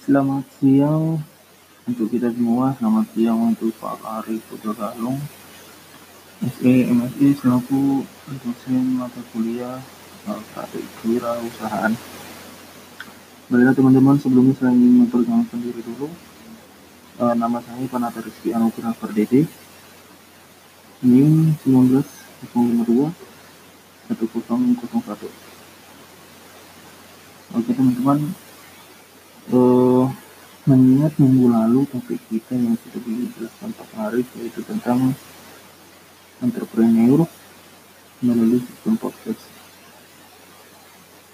Selamat siang untuk kita semua. Selamat siang untuk Pak Arif Putra Galung, SE MSI selaku dosen mata kuliah uh, praktik usahaan. Baiklah teman-teman, sebelumnya saya ingin memperkenalkan diri dulu. Uh, nama saya Panata Rizky Anugrah Pardede. NIM 19052 1001. Oke teman-teman, uh, mengingat minggu lalu topik kita yang sudah dijelaskan Pak Arif yaitu tentang entrepreneur melalui sistem podcast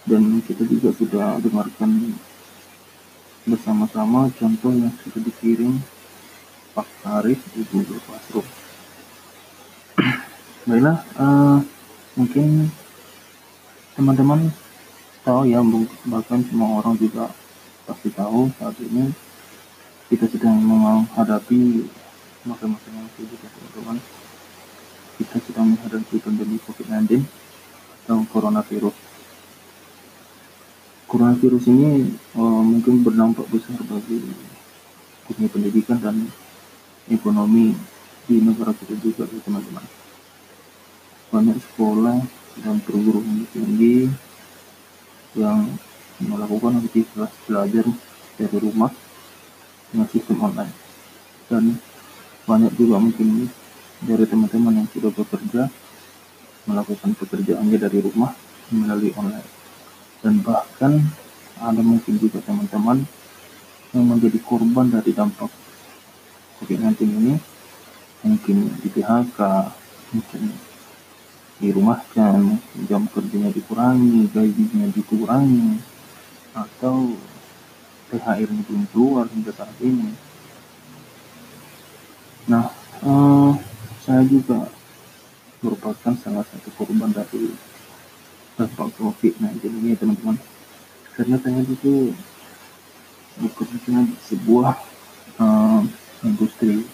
dan kita juga sudah dengarkan bersama-sama contoh yang sudah dikirim Pak Arif di Google Classroom. Baiklah, uh, mungkin teman-teman tahu ya, bahkan semua orang juga pasti tahu saat ini kita sedang menghadapi masa-masa yang sulit ya teman-teman kita sedang menghadapi pandemi COVID-19 atau coronavirus. Coronavirus ini uh, mungkin berdampak besar bagi dunia pendidikan dan ekonomi di negara kita juga teman-teman. Banyak sekolah dan perguruan tinggi yang melakukan aktivitas belajar dari rumah dengan sistem online. Dan banyak juga mungkin dari teman-teman yang sudah bekerja melakukan pekerjaannya dari rumah melalui online. Dan bahkan ada mungkin juga teman-teman yang menjadi korban dari dampak COVID-19 ini. Mungkin di PHK mungkin di rumah jam jam kerjanya dikurangi gajinya dikurangi atau THR-nya belum keluar hingga saat ini. Nah, uh, saya juga merupakan salah satu korban dari dampak COVID-19 ini ya teman-teman. Karena saya itu bekerja di sebuah uh, industri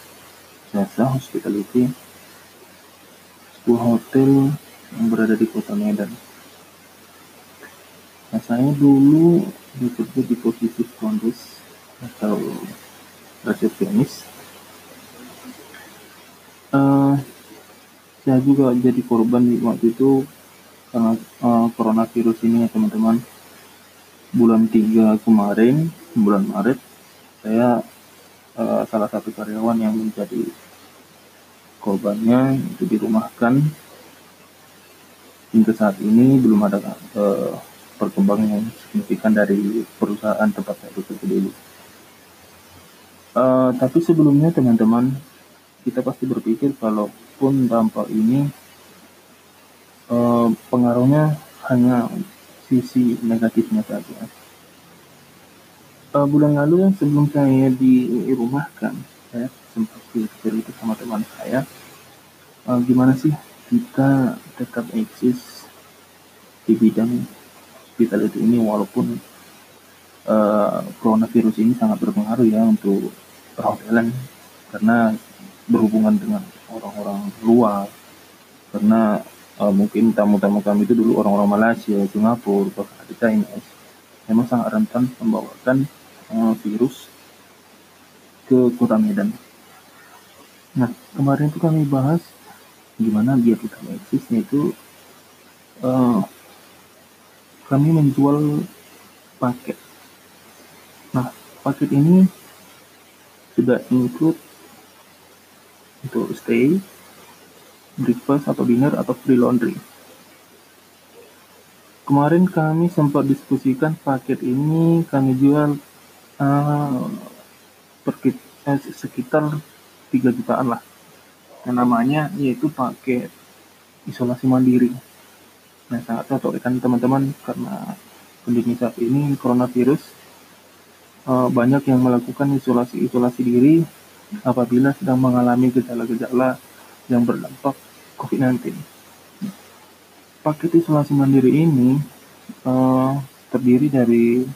jasa hospitality, sebuah hotel yang berada di kota Medan Nah, saya dulu bekerja di posisi front atau resepsionis. Uh, saya juga jadi korban waktu itu karena uh, coronavirus ini ya teman-teman. Bulan 3 kemarin, bulan Maret, saya uh, salah satu karyawan yang menjadi korbannya itu dirumahkan hingga saat ini belum ada uh, perkembangan yang signifikan dari perusahaan tempat saya bekerja dulu. Uh, tapi sebelumnya teman-teman, kita pasti berpikir kalaupun dampak ini uh, pengaruhnya hanya sisi negatifnya saja. Uh, bulan lalu yang sebelum saya dirumahkan, saya sempat cerita sama teman saya, uh, gimana sih kita tetap eksis di bidang hospitality ini walaupun uh, coronavirus ini sangat berpengaruh ya untuk perhotelan karena berhubungan dengan orang-orang luar karena uh, mungkin tamu-tamu kami itu dulu orang-orang Malaysia, Singapura, bahkan ada Chinese memang sangat rentan membawakan uh, virus ke kota Medan. Nah kemarin itu kami bahas gimana biar kita eksis yaitu uh, kami menjual paket. Nah, paket ini sudah include untuk stay, breakfast atau dinner atau free laundry. Kemarin kami sempat diskusikan paket ini kami jual uh, per, uh, sekitar 3 jutaan lah. Yang namanya yaitu paket isolasi mandiri Nah, sangat cocok kan teman-teman karena kondisi saat ini coronavirus uh, banyak yang melakukan isolasi-isolasi diri apabila sedang mengalami gejala-gejala yang berdampak COVID-19. Paket isolasi mandiri ini uh, terdiri dari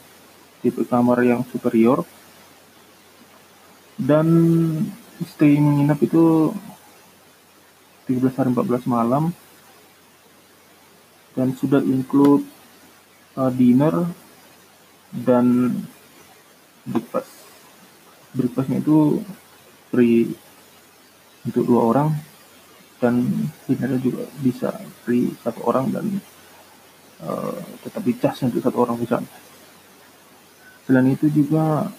tipe kamar yang superior dan stay menginap itu 13 hari 14 malam dan sudah include uh, dinner dan breakfast. Breakfastnya itu free untuk dua orang dan dinnernya juga bisa free satu orang dan uh, tetap dicas untuk satu orang misalnya selain itu juga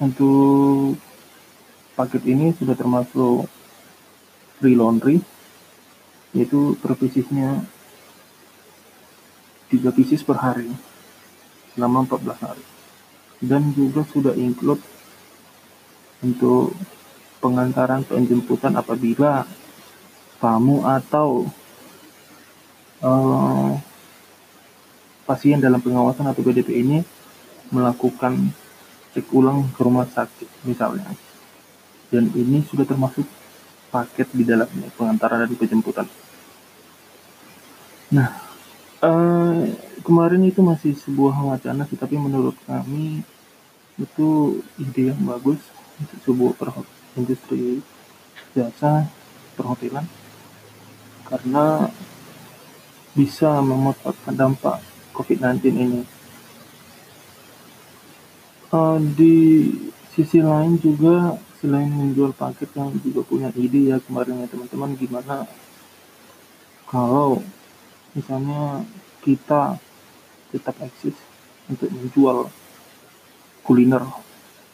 untuk paket ini sudah termasuk free laundry yaitu piecesnya 3 pieces per hari. Selama 14 hari. Dan juga sudah include untuk pengantaran penjemputan apabila tamu atau uh, pasien dalam pengawasan atau PDP ini melakukan cek ulang ke rumah sakit misalnya. Dan ini sudah termasuk paket di dalamnya pengantaran dan penjemputan. Nah uh, kemarin itu masih sebuah wacana sih tapi menurut kami itu ide yang bagus untuk sebuah industri jasa perhotelan karena bisa memanfaatkan dampak COVID-19 ini. Uh, di sisi lain juga selain menjual paket yang juga punya ide ya kemarin ya teman-teman gimana kalau misalnya kita tetap eksis untuk menjual kuliner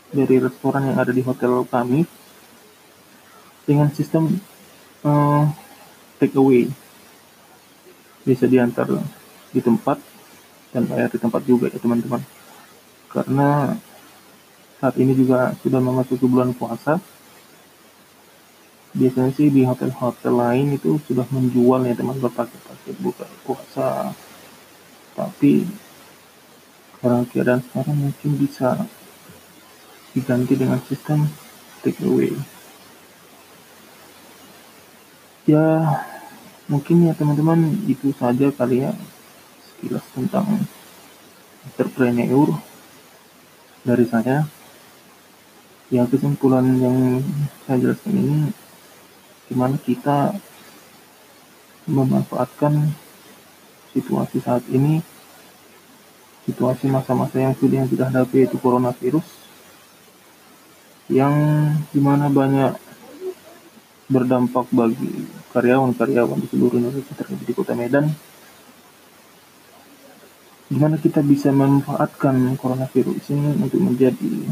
dari restoran yang ada di hotel kami dengan sistem uh, take away. Bisa diantar di tempat dan bayar di tempat juga ya teman-teman. Karena saat ini juga sudah memasuki bulan puasa biasanya sih di hotel-hotel lain itu sudah menjual ya teman berpaket-paket buka puasa. Tapi karena keadaan sekarang mungkin bisa diganti dengan sistem take away ya mungkin ya teman-teman itu saja kali ya sekilas tentang entrepreneur dari saya. Ya kesimpulan yang saya jelaskan ini gimana kita memanfaatkan situasi saat ini situasi masa-masa yang sudah yang sudah hadapi yaitu coronavirus yang di mana banyak berdampak bagi karyawan-karyawan di seluruh Indonesia terjadi di kota Medan. Gimana kita bisa memanfaatkan coronavirus ini untuk menjadi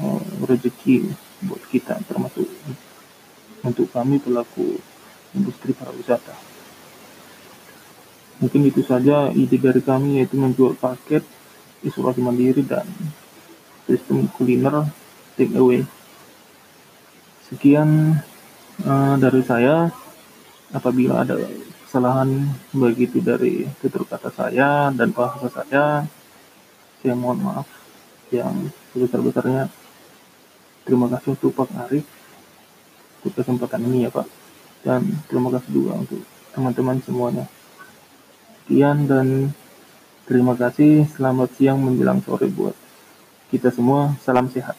uh, rezeki buat kita termasuk untuk kami pelaku industri pariwisata. Mungkin itu saja ide dari kami yaitu menjual paket isolasi mandiri dan sistem kuliner take away. Sekian uh, dari saya. Apabila ada kesalahan baik itu dari tutur kata saya dan bahasa saya saya mohon maaf yang sebesar-besarnya. Terima kasih untuk Pak Arif kesempatan ini ya Pak. Dan terima kasih juga untuk teman-teman semuanya. Sekian dan terima kasih. Selamat siang menjelang sore buat kita semua. Salam sehat